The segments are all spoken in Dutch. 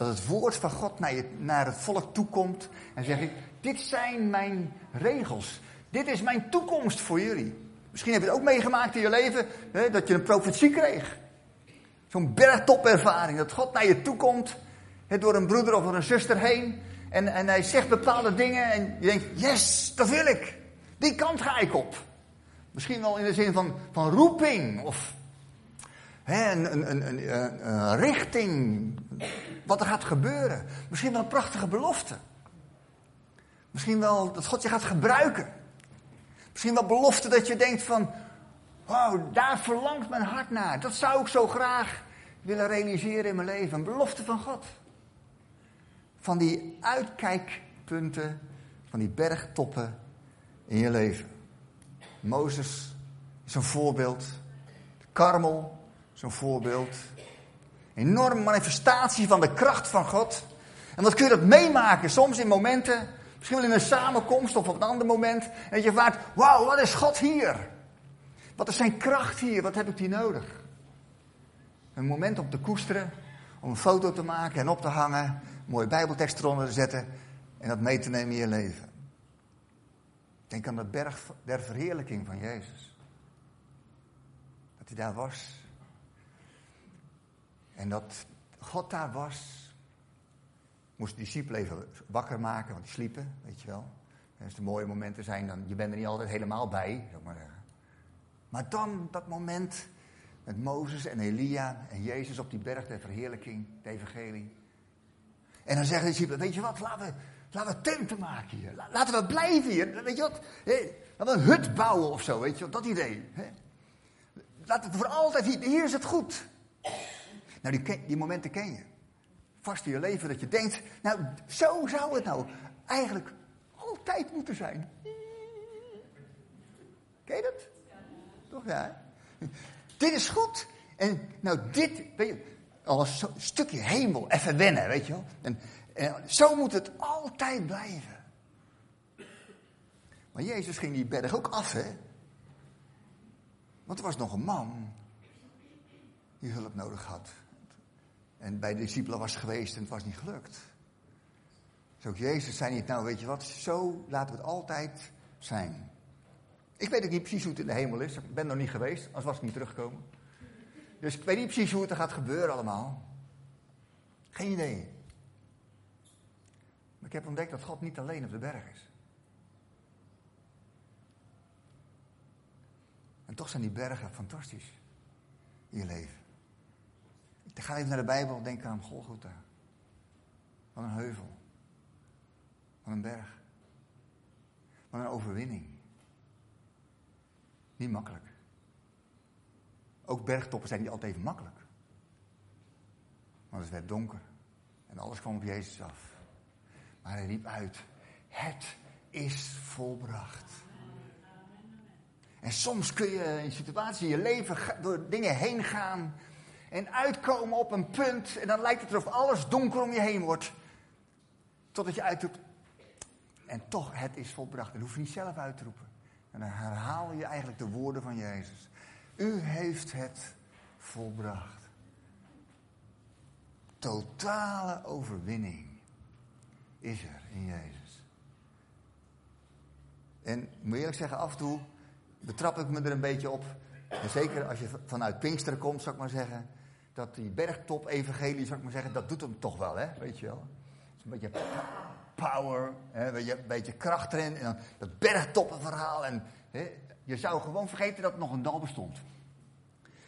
dat het woord van God naar, je, naar het volk toekomt. En zeg ik, dit zijn mijn regels. Dit is mijn toekomst voor jullie. Misschien heb je het ook meegemaakt in je leven, hè, dat je een profetie kreeg. Zo'n bergtopervaring, dat God naar je toe komt, hè, door een broeder of een zuster heen. En, en hij zegt bepaalde dingen en je denkt, yes, dat wil ik. Die kant ga ik op. Misschien wel in de zin van, van roeping of hè, een, een, richting, wat er gaat gebeuren. Misschien wel een prachtige belofte. Misschien wel dat God je gaat gebruiken. Misschien wel belofte dat je denkt van, wauw, daar verlangt mijn hart naar. Dat zou ik zo graag willen realiseren in mijn leven. Een belofte van God. Van die uitkijkpunten, van die bergtoppen in je leven. Mozes is een voorbeeld. Karmel een voorbeeld. Enorme manifestatie van de kracht van God. En wat kun je dat meemaken? Soms in momenten Misschien wel in een samenkomst of op een ander moment. En dat je vaart, wauw, wat is God hier? Wat is zijn kracht hier? Wat heb ik hier nodig? Een moment om te koesteren, om een foto te maken en op te hangen. Een mooie bijbeltekst eronder te zetten en dat mee te nemen in je leven. Denk aan de berg der verheerlijking van Jezus. Dat hij daar was. En dat God daar was moest de discipelen even wakker maken, want die sliepen, weet je wel. En als de mooie momenten zijn, dan, je bent er niet altijd helemaal bij, zeg maar zeggen. Maar dan dat moment met Mozes en Elia en Jezus op die berg der verheerlijking, de evangelie. En dan zeggen de discipelen, weet je wat, laten we, laten we maken hier. Laten we blijven hier. Weet je wat, laten we een hut bouwen of zo, weet je wat, dat idee. Laten we voor altijd hier, hier is het goed. Nou, die, die momenten ken je vast in je leven dat je denkt, nou, zo zou het nou eigenlijk altijd moeten zijn. Ken je dat? Toch ja? Dit is goed. En nou, dit, weet je, al een stukje hemel, even wennen, weet je wel. En, en zo moet het altijd blijven. Maar Jezus ging die berg ook af, hè? Want er was nog een man die hulp nodig had. En bij de discipelen was geweest en het was niet gelukt. Dus ook Jezus zei niet, nou weet je wat, zo laten we het altijd zijn. Ik weet ook niet precies hoe het in de hemel is. Ik ben nog niet geweest, anders was ik niet teruggekomen. Dus ik weet niet precies hoe het er gaat gebeuren allemaal. Geen idee. Maar ik heb ontdekt dat God niet alleen op de berg is. En toch zijn die bergen fantastisch in je leven. Ga even naar de Bijbel, denk aan Golgotha. Van een heuvel. Van een berg. Van een overwinning. Niet makkelijk. Ook bergtoppen zijn niet altijd even makkelijk. Want het werd donker. En alles kwam op Jezus af. Maar hij riep uit: Het is volbracht. En soms kun je in situaties in je leven door dingen heen gaan en uitkomen op een punt. En dan lijkt het alsof alles donker om je heen wordt. Totdat je uitroept. En toch, het is volbracht. Dat hoef je niet zelf uit te roepen. En dan herhaal je eigenlijk de woorden van Jezus. U heeft het volbracht. Totale overwinning is er in Jezus. En ik moet eerlijk zeggen, af en toe betrap ik me er een beetje op. En zeker als je vanuit Pinksteren komt, zou ik maar zeggen dat die bergtop-evangelie, zou ik maar zeggen, dat doet hem toch wel, hè? Weet je wel? Het is een beetje power, hè? Een beetje kracht erin. En dan dat bergtoppenverhaal. En hè? je zou gewoon vergeten dat er nog een dal bestond.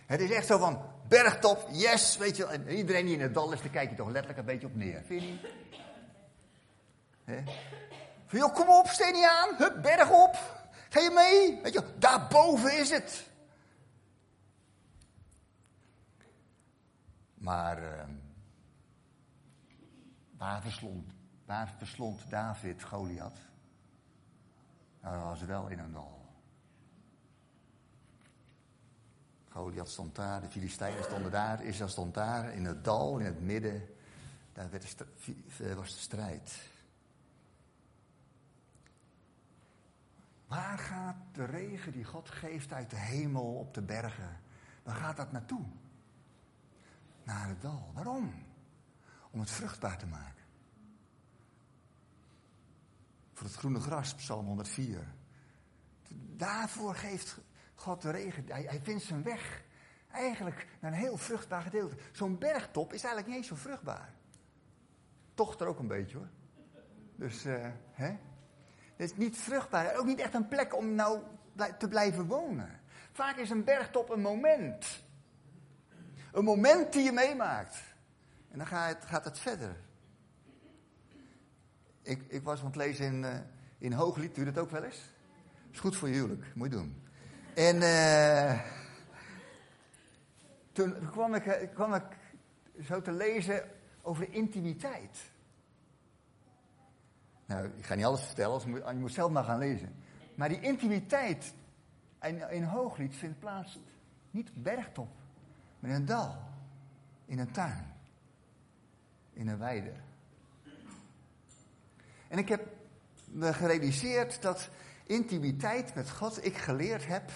Het is echt zo van, bergtop, yes, weet je wel. En iedereen die in het dal is, daar kijk je toch letterlijk een beetje op neer. Vind je niet? Kom op, steen niet aan. Hup, berg op. Ga je mee? Weet je, daarboven is het. Maar uh, waar, verslond, verslond David Goliath? Nou, was wel in een dal. Goliath stond daar, de Filistijnen stonden daar, Israël stond daar, in het dal, in het midden. Daar werd de was de strijd. Waar gaat de regen die God geeft uit de hemel op de bergen? Waar gaat dat naartoe? Naar het dal. Waarom? om het vruchtbaar te maken. Voor het groene gras, Psalm 104. Daarvoor geeft God de regen. Hij, hij vindt zijn weg eigenlijk naar een heel vruchtbaar gedeelte. Zo'n bergtop is eigenlijk niet eens zo vruchtbaar. Toch er ook een beetje hoor. Dus, uh, hè? Het is niet vruchtbaar. Ook niet echt een plek om nou te blijven wonen. Vaak is een bergtop een moment. Een moment die je meemaakt. En dan gaat het, gaat het verder. Ik, ik was aan het lezen in, uh, in Hooglied. Doe je dat ook wel eens? Is goed voor je huwelijk. Moet je doen. En uh, toen kwam ik, kwam ik zo te lezen over intimiteit. Nou, ik ga niet alles vertellen, je moet zelf maar gaan lezen. Maar die intimiteit in, in Hooglied vindt plaats niet bergtop, maar in een dal, in een tuin, in een weide. En ik heb me gerealiseerd dat intimiteit met God ik geleerd heb,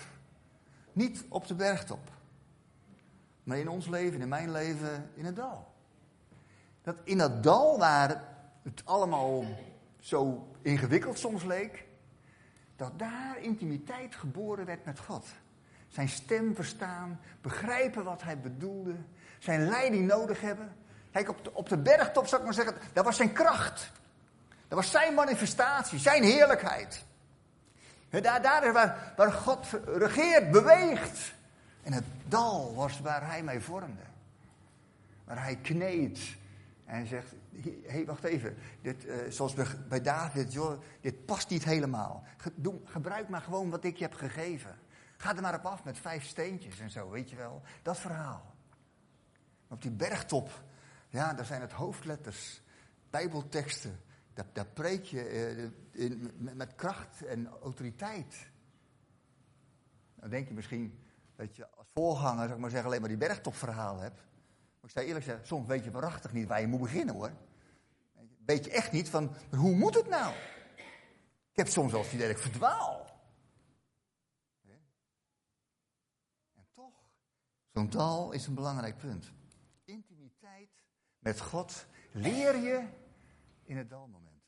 niet op de bergtop, maar in ons leven, in mijn leven, in het dal. Dat in dat dal waar het allemaal zo ingewikkeld soms leek, dat daar intimiteit geboren werd met God. Zijn stem verstaan, begrijpen wat hij bedoelde, zijn leiding nodig hebben. Kijk, op de, op de bergtop zou ik maar zeggen, dat was zijn kracht. Dat was zijn manifestatie, zijn heerlijkheid. Daar, daar is waar, waar God regeert, beweegt. En het dal was waar hij mij vormde. Waar hij kneedt en zegt, hé, hey, wacht even, dit, uh, zoals bij David, joh, dit past niet helemaal. doe, gebruik maar gewoon wat ik je heb gegeven. Ga er maar op af met vijf steentjes en zo, weet je wel. Dat verhaal. Op die bergtop, ja, daar zijn het hoofdletters, bijbelteksten. Daar, daar preek je uh, in, met, kracht en autoriteit. Dan denk je misschien dat je als voorganger, zeg maar zeggen, alleen maar die bergtopverhaal hebt. Maar ik zou eerlijk zeggen, soms weet je waarachtig niet waar je moet beginnen hoor. Weet je echt niet van, hoe moet het nou? Ik heb soms wel het idee verdwaal. En toch, zo'n dal is een belangrijk punt. Intimiteit met God leer je in het dalmoment.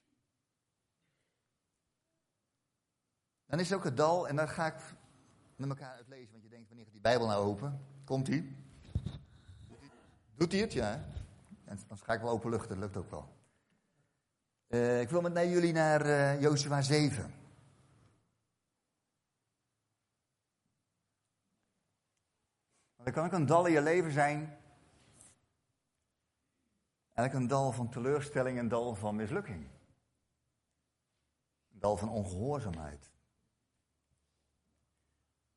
Dan is ook het dal, en dan ga ik met elkaar uitlezen, want je denkt, wanneer gaat die Bijbel nou open? Komt hij? Doet hij het? Ja. En dan ga ik wel openluchten, dat lukt ook wel. Uh, ik wil met jullie naar uh, Jozua 7. Dan kan ook een dal in je leven zijn. Eigenlijk een dal van teleurstelling, een dal van mislukking. Een dal van ongehoorzaamheid.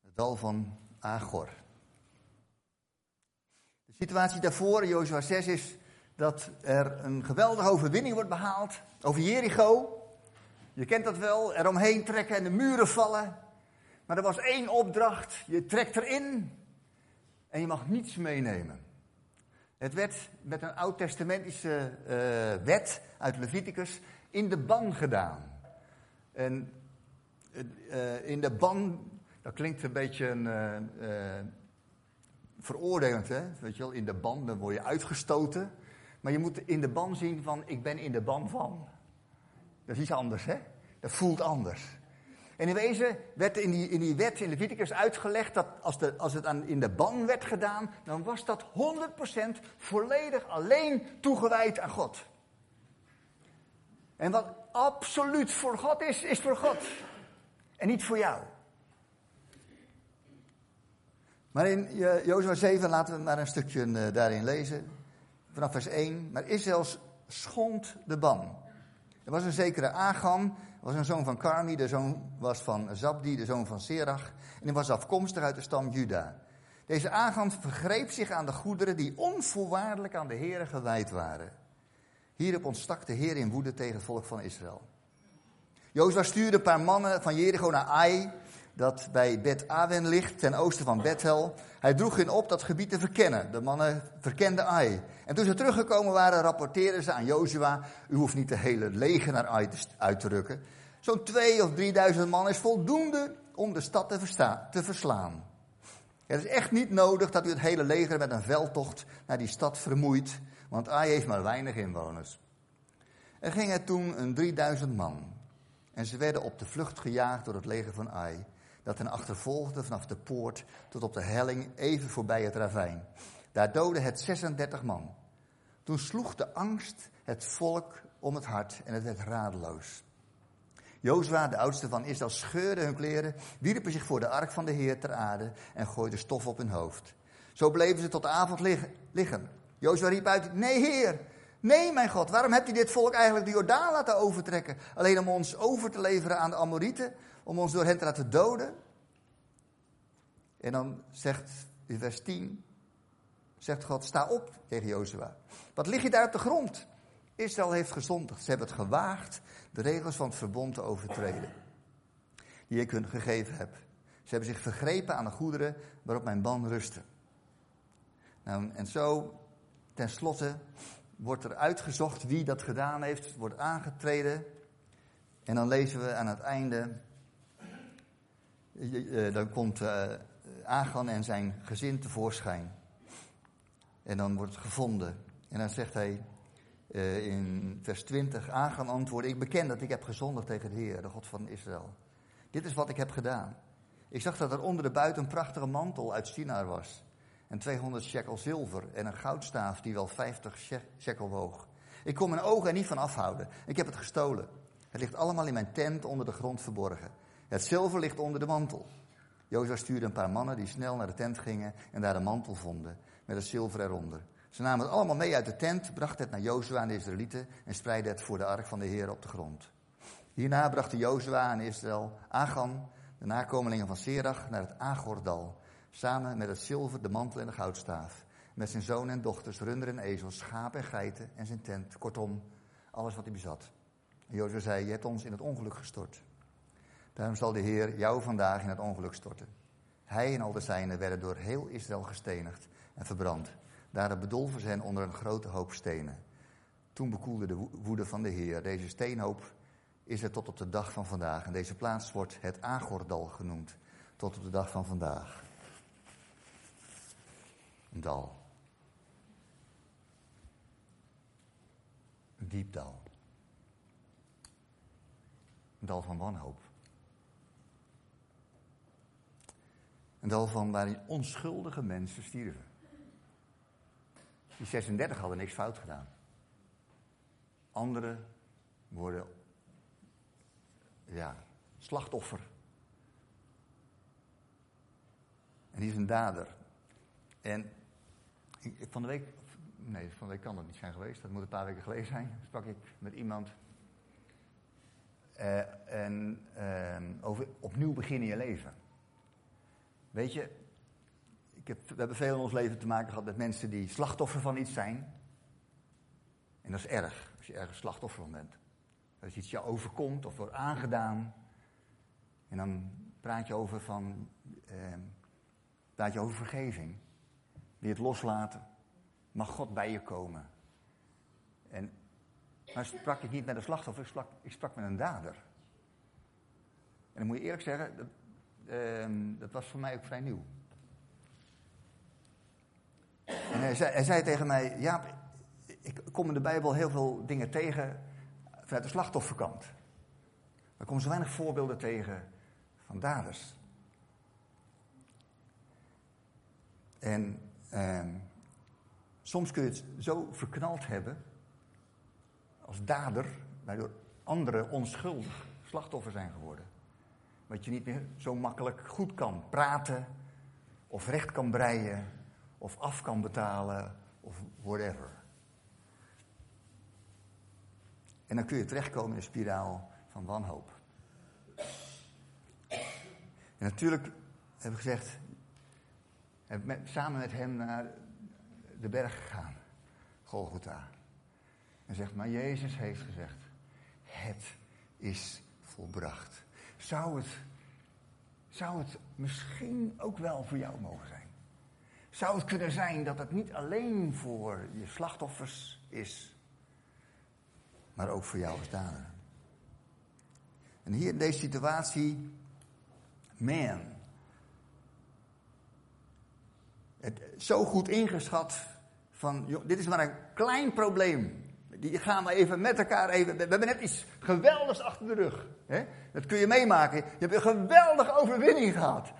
Het dal van Agor. De situatie daarvoor, Jozua 6, is dat er een geweldige overwinning wordt behaald over Jericho. Je kent dat wel, eromheen trekken en de muren vallen. Maar er was één opdracht, je trekt erin en je mag niets meenemen. Het werd met een oud-testamentische uh, wet uit Leviticus in de ban gedaan. En uh, in de ban, dat klinkt een beetje een, veroordelend, hè? Weet je wel, in de ban, dan word je uitgestoten. Maar je moet in de ban zien van, ik ben in de ban van. Dat is iets anders, hè? Dat voelt anders. En in wezen werd in die, in die wet in Leviticus uitgelegd dat als, de, als het aan, in de ban werd gedaan, dan was dat 100% volledig alleen toegewijd aan God. En wat absoluut voor God is, is voor God. En niet voor jou. Maar in Jozua 7 laten we maar een stukje uh, daarin lezen. Vanaf vers 1. Maar Israël schond de ban. Er was een zekere Agam, was een zoon van Karmi, de zoon was van Zabdi, de zoon van Serach. En hij was afkomstig uit de stam Juda. Deze Agam vergreep zich aan de goederen die onvoorwaardelijk aan de Heer gewijd waren. Hierop ontstak de Heer in woede tegen het volk van Israël. Jozua stuurde een paar mannen van Jericho naar Ai, dat bij Bet Awen ligt, ten oosten van Bethel. Hij droeg hen op dat gebied te verkennen. De mannen verkenden Ai. En toen ze teruggekomen waren, rapporteerden ze aan Jozua: U hoeft niet de hele leger naar Ai uit te rukken. Zo'n twee of drieduizend man is voldoende om de stad te, te verslaan. Het is echt niet nodig dat u het hele leger met een veldtocht naar die stad vermoeit, want Ai heeft maar weinig inwoners. Er gingen toen een 3000 man. En ze werden op de vlucht gejaagd door het leger van Ai, dat hen achtervolgde vanaf de poort tot op de helling even voorbij het ravijn. Daar doodde het 36 man. Toen sloeg de angst het volk om het hart en het werd radeloos. Jozua, de oudste van Israël, scheurde hun kleren, wierpen zich voor de ark van de Heer ter aarde en gooiden stof op hun hoofd. Zo bleven ze tot de avond liggen. Jozua riep uit, nee Heer, nee mijn God, waarom hebt u dit volk eigenlijk de Jordaan laten overtrekken? Alleen om ons over te leveren aan de Amorieten, om ons door hen te laten doden? En dan zegt in vers 10, zegt God, sta op tegen Jozua. Wat lig je daar op de grond? Israël heeft gezondigd. Ze hebben het gewaagd de regels van het verbond te overtreden. Die ik hun gegeven heb. Ze hebben zich vergrepen aan de goederen waarop mijn ban rustte. Nou, en zo, tenslotte, wordt er uitgezocht wie dat gedaan heeft, wordt aangetreden. En dan lezen we aan het einde, dan komt uh, Agan en zijn gezin tevoorschijn. En dan wordt het gevonden. En dan zegt hij uh, in vers 20, Agan antwoordde, ik beken dat ik heb gezondigd tegen de Heer, de God van Israël. Dit is wat ik heb gedaan. Ik zag dat er onder de buiten een prachtige mantel uit Sinar was. En 200 shekel zilver en een goudstaaf die wel 50 shekel woog. Ik kon mijn ogen er niet van afhouden. Ik heb het gestolen. Het ligt allemaal in mijn tent onder de grond verborgen. Het zilver ligt onder de mantel. Jozua stuurde een paar mannen die snel naar de tent gingen en daar de mantel vonden, met het zilver eronder. Ze namen het allemaal mee uit de tent, brachten het naar Jozua en de Israëlieten en spreidden het voor de ark van de Heer op de grond. Hierna brachten Jozua en Israël Agan, de nakomelingen van Serach, naar het Agordal, samen met het zilver, de mantel en de goudstaaf. Met zijn zonen en dochters, runderen en ezels, schapen en geiten en zijn tent, kortom, alles wat hij bezat. En Jozua zei, je hebt ons in het ongeluk gestort. Daarom zal de Heer jou vandaag in het ongeluk storten. Hij en al de zijnen werden door heel Israël gestenigd en verbrand. Daar bedolven ze onder een grote hoop stenen. Toen bekoelde de woede van de Heer. Deze steenhoop is er tot op de dag van vandaag. En deze plaats wordt het Agordal genoemd. Tot op de dag van vandaag. Een dal. Een diep dal. Een dal van wanhoop. Dal van waarin onschuldige mensen stierven. Die 36 hadden niks fout gedaan. Anderen worden ja, slachtoffer. En die is een dader. En van de week, nee, van de week kan dat niet zijn geweest, dat moet een paar weken geleden zijn, sprak ik met iemand. Uh, en uh, over opnieuw beginnen je leven. Weet je, ik heb, we hebben veel in ons leven te maken gehad met mensen die slachtoffer van iets zijn. En dat is erg, als je ergens slachtoffer van bent. Als iets je overkomt of wordt aangedaan. En dan praat je over van, eh, praat je over vergeving. Die het loslaten. Mag God bij je komen. En, maar sprak ik niet met een slachtoffer, ik sprak, ik sprak met een dader. En dan moet je eerlijk zeggen, dat, eh, dat was voor mij ook vrij nieuw. En hij zei, tegen mij, ja, ik kom in de Bijbel heel veel dingen tegen vanuit de slachtofferkant. Er komen zo weinig voorbeelden tegen van daders. En eh, soms kun je het zo verknald hebben als dader, waardoor anderen onschuldig slachtoffer zijn geworden. Wat je niet meer zo makkelijk goed kan praten of recht kan breien of af kan betalen of whatever. En dan kun je terechtkomen in een spiraal van wanhoop. En natuurlijk heb ik gezegd, heb samen met hem naar de berg gegaan, Golgotha. En zegt, maar Jezus heeft gezegd, het is volbracht. Zou het, zou het misschien ook wel voor jou mogen zijn? Zou het kunnen zijn dat het niet alleen voor je slachtoffers is, maar ook voor jou als? En hier in deze situatie, man, het zo goed ingeschat van, dit is maar een klein probleem. Die gaan we even met elkaar even. We hebben net iets geweldigs achter de rug. Hè? Dat kun je meemaken. Je hebt een geweldige overwinning gehad.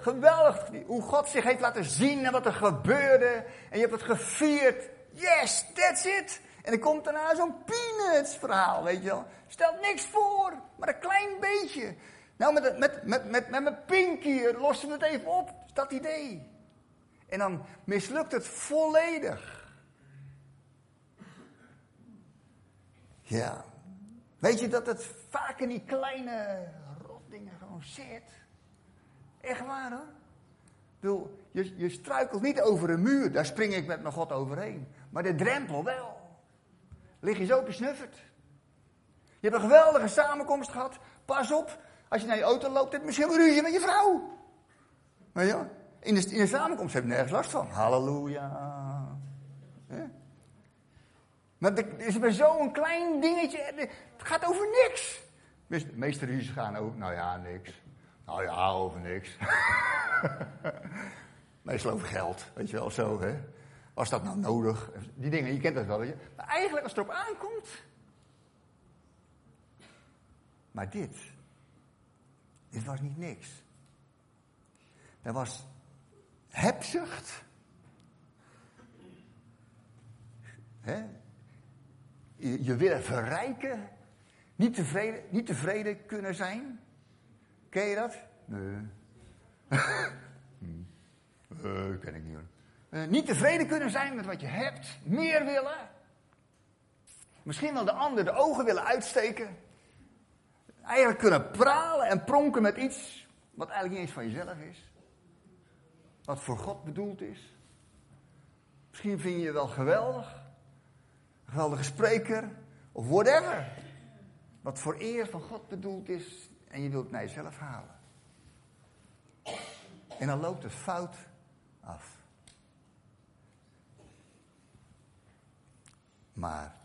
geweldig hoe God zich heeft laten zien en wat er gebeurde. En je hebt het gevierd. Yes, that's it. En dan komt daarna zo'n peanuts verhaal, weet je wel. Stelt niks voor, maar een klein beetje. Nou, met, met, met, met, met mijn pinky lossen we het even op. Dat idee. En dan mislukt het volledig. Ja. Weet je dat het vaak in die kleine rotdingen gewoon zit? Echt waar hoor. Bedoel, je, je struikelt niet over een muur, daar spring ik met mijn God overheen. Maar de drempel wel. Lig je zo op je hebt een geweldige samenkomst gehad. Pas op, als je naar je auto loopt, heb je misschien ruzie met je vrouw. Weet je in de, in de samenkomst heb je nergens last van. Halleluja. Maar het is maar zo'n klein dingetje. Het gaat over niks. De meeste ruzies gaan over, nou ja, niks. Nou ja, over niks. Meestal over geld, weet je wel, zo hè. Was dat nou nodig? Die dingen, je kent dat wel, weet je. Maar eigenlijk als het erop aankomt. Maar dit. Dit was niet niks. Er was hebzucht. Hè? Je, willen verrijken. Niet tevreden, niet tevreden kunnen zijn. Ken je dat? Nee. uh, ken ik niet hoor. Uh, niet tevreden kunnen zijn met wat je hebt. Meer willen. Misschien wel de ander de ogen willen uitsteken. Eigenlijk kunnen pralen en pronken met iets wat eigenlijk niet eens van jezelf is. Wat voor God bedoeld is. Misschien vind je je wel geweldig. Geweldige spreker. Of whatever. Wat voor eer van God bedoeld is. En je wilt het naar jezelf halen. En dan loopt het fout af. Maar.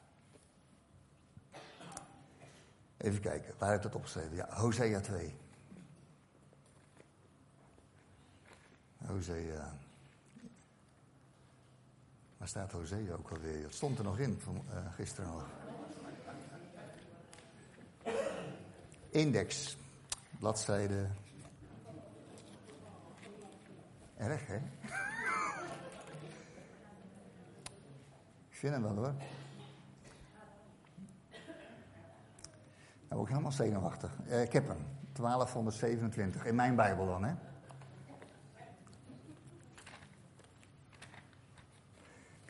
Even kijken, waar heb ik dat opgeschreven? Ja, Hosea 2. Hosea. Waar staat Hosea ook alweer? Het stond er nog in van, uh, gisteren nog. Index, bladzijde. Erg, hè? Ik vind hem wel hoor. Nou, ook helemaal zenuwachtig. Uh, ik heb hem. 1227. In mijn Bijbel dan, hè?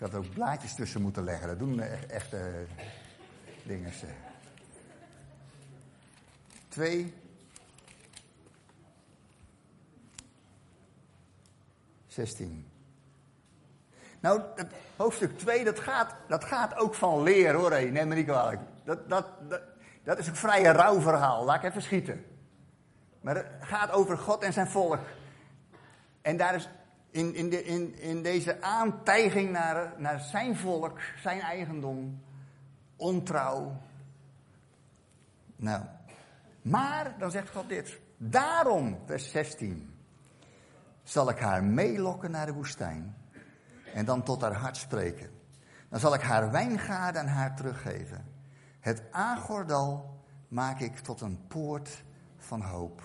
Had ook blaadjes tussen moeten leggen. Dat doen echt, echte dingen. 2. 16. Nou, het hoofdstuk 2, dat gaat, dat gaat ook van leer hoor, hé. neem me niet kwalijk. Dat, dat, dat, dat is een rauw verhaal, laat ik even schieten. Maar het gaat over God en zijn volk. En daar is in, in, in, in deze aantijging naar, naar zijn volk, zijn eigendom, ontrouw. Nou, maar dan zegt God dit. Daarom, vers 16, zal ik haar meelokken naar de woestijn en dan tot haar hart spreken. Dan zal ik haar wijngaarden aan haar teruggeven. Het Agordal maak ik tot een poort van hoop.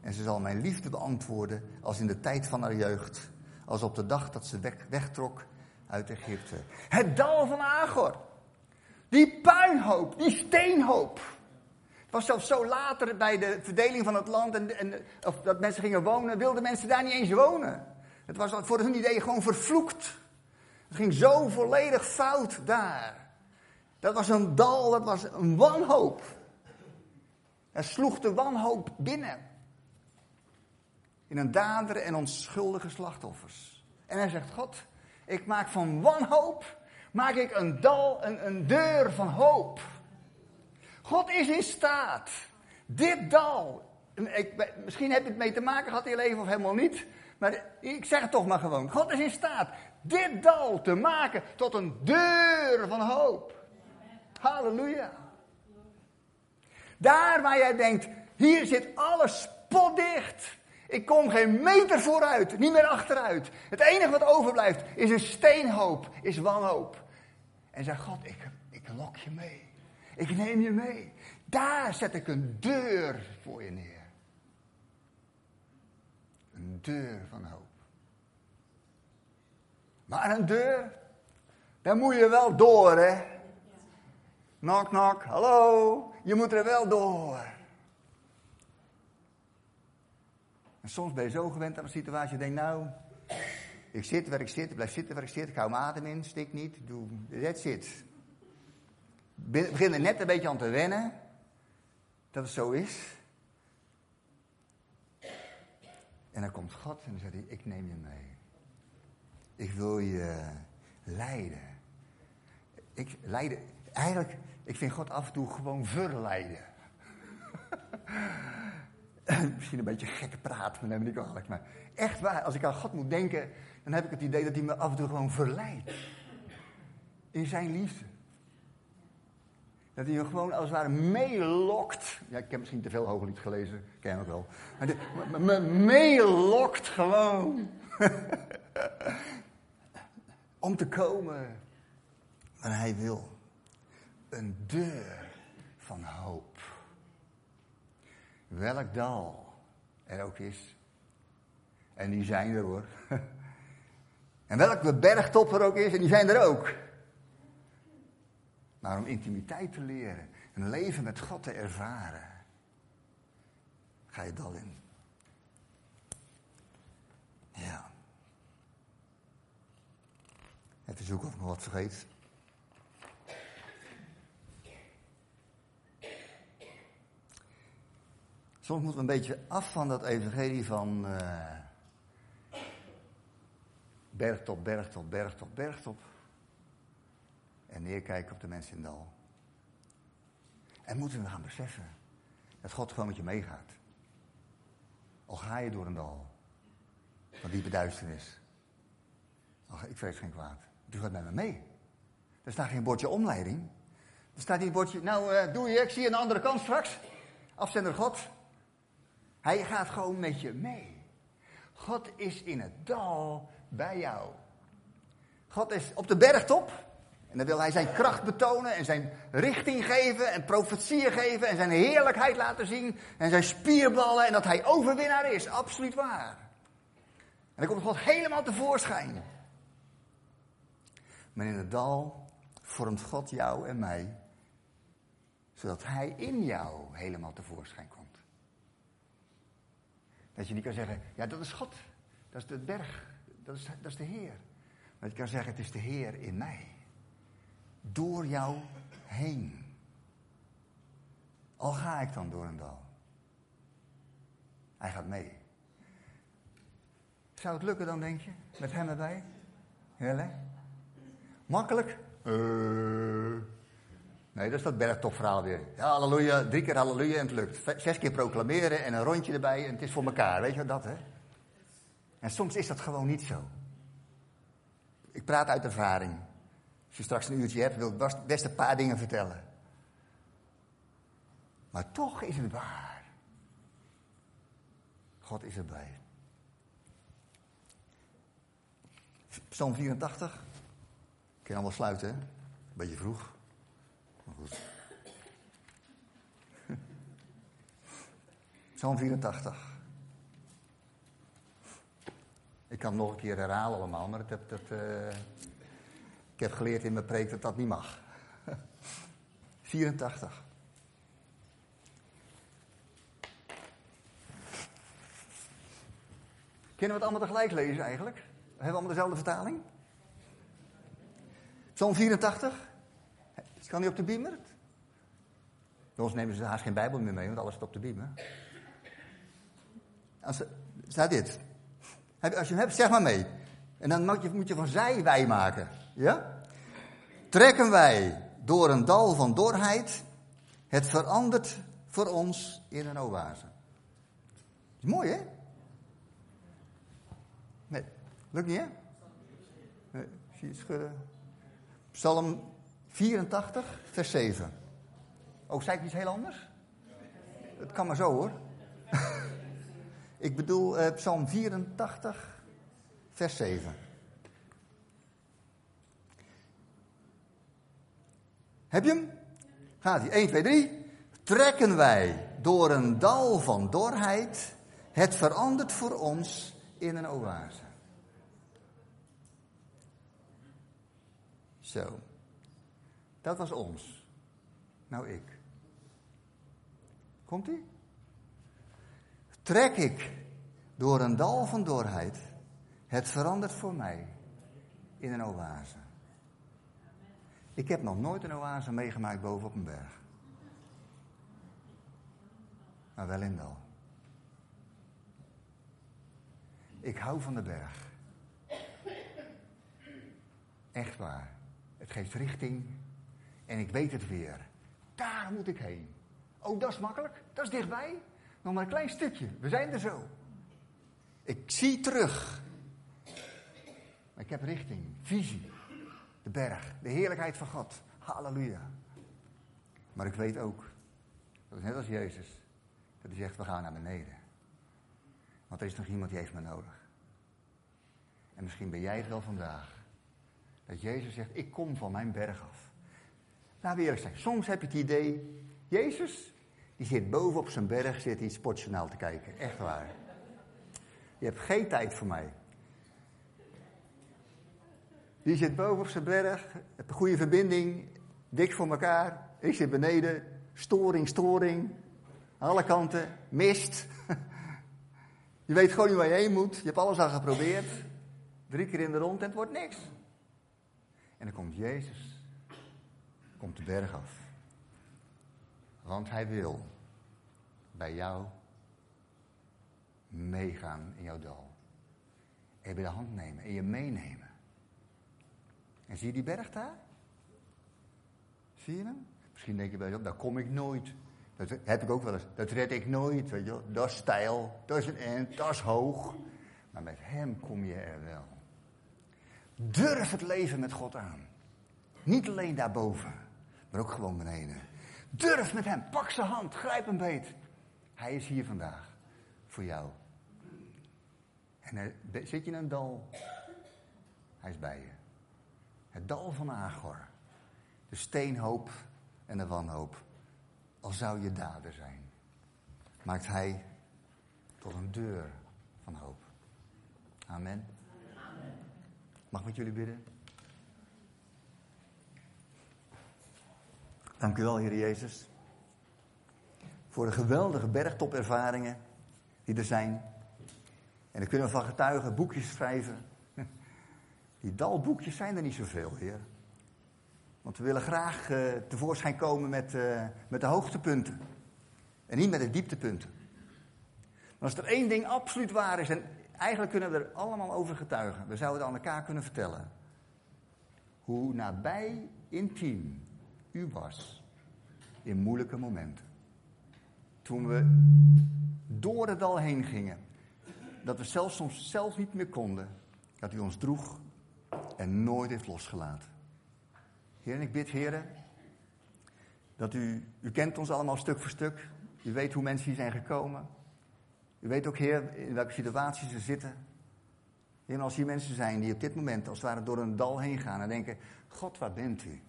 En ze zal mijn liefde beantwoorden als in de tijd van haar jeugd als op de dag dat ze weg, wegtrok uit Egypte. Het dal van Agor. Die puinhoop, die steenhoop. Het was zelfs zo later bij de verdeling van het land en, en of dat mensen gingen wonen, wilden mensen daar niet eens wonen. Het was voor hun idee gewoon vervloekt. Het ging zo volledig fout daar. Dat was een dal, dat was een wanhoop. Er sloeg de wanhoop binnen in een dader en onschuldige slachtoffers. En hij zegt, God, ik maak van wanhoop, maak ik een dal, een, een deur van hoop. God is in staat. Dit dal, misschien heb je het mee te maken gehad in je leven of helemaal niet. Maar ik zeg het toch maar gewoon. God is in staat dit dal te maken tot een deur van hoop. Halleluja. Daar waar jij denkt, hier zit alles potdicht. Ik kom geen meter vooruit, niet meer achteruit. Het enige wat overblijft is een steenhoop, is wanhoop. En zei God, ik, ik lok je mee. Ik neem je mee. Daar zet ik een deur voor je neer. Een deur van hoop. Maar een deur, daar moet je wel door, hè? Knock, knock, hallo. Je moet er wel door. Soms ben je zo gewend aan een situatie, je denkt, nou, ik zit waar ik zit, blijf zitten waar ik zit, ik hou mijn adem in, stik niet, doe, that's it. Ik begin net een beetje aan te wennen, dat het zo is. En dan komt God en dan zegt hij, ik neem je mee. Ik wil je leiden. Ik leiden, eigenlijk, ik vind God af en toe gewoon verleiden. Misschien een beetje gekke praat, maar neem me niet kwalijk. Maar echt waar, als ik aan God moet denken, dan heb ik het idee dat hij me af en toe gewoon verleidt. In zijn liefde. Dat hij me gewoon als het ware meelokt. Ja, ik heb misschien te veel hooglied gelezen, ken je ook wel. Maar me meelokt gewoon. Om te komen waar hij wil. Een deur van hoop. Welk dal er ook is. En die zijn er hoor. En welke bergtop er ook is, en die zijn er ook. Maar om intimiteit te leren, een leven met God te ervaren, ga je dal in. Ja. Even zoeken of ik nog wat vergeet. Soms moeten we een beetje af van dat evangelie van uh, bergtop, bergtop, bergtop, bergtop. En neerkijken op de mensen in dal. En moeten we gaan beseffen dat God gewoon met je meegaat. Al ga je door een dal van diepe duisternis. Ik vrees geen kwaad. U gaat met me mee. Er staat geen bordje omleiding. Er staat niet een bordje, nou uh, doe je, ik zie je aan de andere kant straks. Afzender God. Hij gaat gewoon met je mee. God is in het dal bij jou. God is op de bergtop. En dan wil hij zijn kracht betonen en zijn richting geven en profetieën geven en zijn heerlijkheid laten zien en zijn spierballen en dat hij overwinnaar is. Absoluut waar. En dan komt God helemaal tevoorschijn. Maar in het dal vormt God jou en mij, zodat hij in jou helemaal tevoorschijn komt. Dat je niet kan zeggen, ja dat is God, dat is de berg, dat is, dat is de Heer. Maar je kan zeggen, het is de Heer in mij. Door jou heen. Al ga ik dan door een dal. Hij gaat mee. Zou het lukken dan, denk je? Met hem erbij? Heel hè? Makkelijk? Uh. Nee, dat is dat bergtopverhaal weer. Ja, halleluja, drie keer halleluja en het lukt. Zes keer proclameren en een rondje erbij en het is voor elkaar. Weet je wat dat, hè? En soms is dat gewoon niet zo. Ik praat uit ervaring. Als je straks een uurtje hebt, wil ik best een paar dingen vertellen. Maar toch is het waar. God is erbij. Psalm 84. Ik kan allemaal sluiten, hè? Beetje vroeg. Psalm 84. Ik kan het nog een keer herhalen allemaal, maar uh, ik heb geleerd in mijn preek dat dat niet mag. 84. Kunnen we het allemaal tegelijk lezen eigenlijk? Hebben we allemaal dezelfde vertaling? Psalm 84. Kan hij op de beamer? Bij ons nemen ze haast geen Bijbel meer mee, want alles staat op de beamer. Als, staat dit. Als je hem hebt, zeg maar mee. En dan moet je, moet je van zij wij maken. Ja? Trekken wij door een dal van dorheid, het verandert voor ons in een oase. Is mooi, hè? Nee, lukt niet, hè? Nee, zie je schudden. Psalm 84, vers 7. Oh, zei ik iets heel anders? Het kan maar zo hoor. Ik bedoel uh, Psalm 84, vers 7. Heb je hem? Gaat hij? 1, 2, 3. Trekken wij door een dal van dorheid, het verandert voor ons in een oase. Zo. Dat was ons. Nou ik. Komt ie? Trek ik door een dal van dorheid, het verandert voor mij in een oase. Ik heb nog nooit een oase meegemaakt boven op een berg. Maar wel in dal. Ik hou van de berg. Echt waar. Het geeft richting. En ik weet het weer. Daar moet ik heen. Oh, dat is makkelijk. Dat is dichtbij. Nog maar een klein stukje. We zijn er zo. Ik zie terug. Maar ik heb richting, visie. De berg, de heerlijkheid van God. Halleluja. Maar ik weet ook, dat is net als Jezus, dat hij zegt, we gaan naar beneden. Want er is nog iemand die heeft me nodig. En misschien ben jij het wel vandaag. Dat Jezus zegt, ik kom van mijn berg af. Laten we eerlijk zijn, soms heb je het idee, Jezus, die zit boven op zijn berg, zit iets sportjournaal te kijken. Echt waar. Je hebt geen tijd voor mij. Die zit boven op zijn berg, heeft een goede verbinding, dik voor elkaar. Ik zit beneden, storing, storing. Alle kanten, mist. Je weet gewoon niet waar je heen moet. Je hebt alles al geprobeerd. Drie keer in de rond en het wordt niks. En dan komt Jezus. Komt de berg af. Want hij wil bij jou meegaan in jouw dal. En je bij de hand nemen en je meenemen. En zie je die berg daar? Zie je hem? Misschien denk je bij jezelf, daar kom ik nooit. Dat heb ik ook wel eens. Dat red ik nooit, weet je wel. Dat is stijl, dat is een end, dat is hoog. Maar met hem kom je er wel. Durf het leven met God aan. Niet alleen daarboven, maar ook gewoon beneden. Durf met hem, pak zijn hand, grijp hem beet. Hij is hier vandaag voor jou. En er, zit je in een dal, hij is bij je. Het dal van Agor. De steenhoop en de wanhoop. Al zou je dader zijn, maakt hij tot een deur van hoop. Amen. Mag ik met jullie bidden? Dank u wel, Heer Jezus. Voor de geweldige bergtopervaringen die er zijn. En daar kunnen we van getuigen boekjes schrijven. Die dalboekjes zijn er niet zoveel, Heer. Want we willen graag uh, tevoorschijn komen met, uh, met de hoogtepunten. En niet met de dieptepunten. Maar als er één ding absoluut waar is, en eigenlijk kunnen we er allemaal over getuigen. We zouden het aan elkaar kunnen vertellen. Hoe nabij, intiem u was in moeilijke momenten. Toen we door het dal heen gingen, dat we zelfs soms zelf niet meer konden, dat u ons droeg en nooit heeft losgelaten. Heer, en ik bid, heren, dat u, u kent ons allemaal stuk voor stuk. U weet hoe mensen hier zijn gekomen. U weet ook, Heer, in welke situaties ze zitten. Heer, als hier mensen zijn die op dit moment als het ware door een dal heen gaan en denken, God, waar bent u?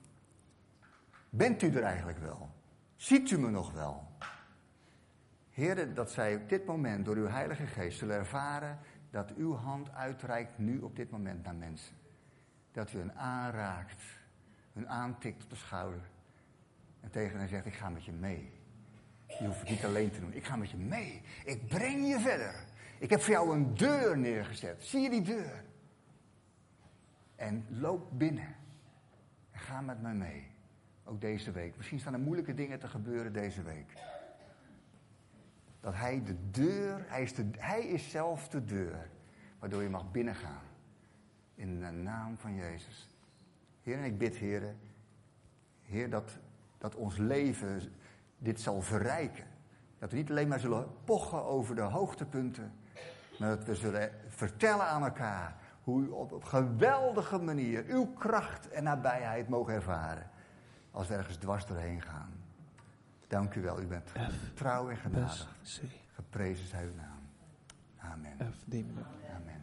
Bent u er eigenlijk wel? Ziet u me nog wel? Heer, dat zij op dit moment door uw Heilige Geest zullen ervaren dat uw hand uitreikt nu op dit moment naar mensen. Dat u hen aanraakt, hun aantikt op de schouder en tegen hen zegt, ik ga met je mee. Je hoeft het niet alleen te doen, ik ga met je mee. Ik breng je verder. Ik heb voor jou een deur neergezet. Zie je die deur? En loop binnen. En ga met mij mee. Ook deze week. Misschien staan er moeilijke dingen te gebeuren deze week. Dat hij de deur, hij is, de, hij is zelf de deur. Waardoor je mag binnengaan. In de naam van Jezus. Heer, en ik bid, Heer, Heer, dat, dat ons leven dit zal verrijken. Dat we niet alleen maar zullen pochen over de hoogtepunten, maar dat we zullen vertellen aan elkaar hoe u op een geweldige manier uw kracht en nabijheid mogen ervaren als we ergens dwars doorheen gaan. Dank u wel, u bent F, trouw en genadig. Geprezen zij uw naam. Amen. Amen.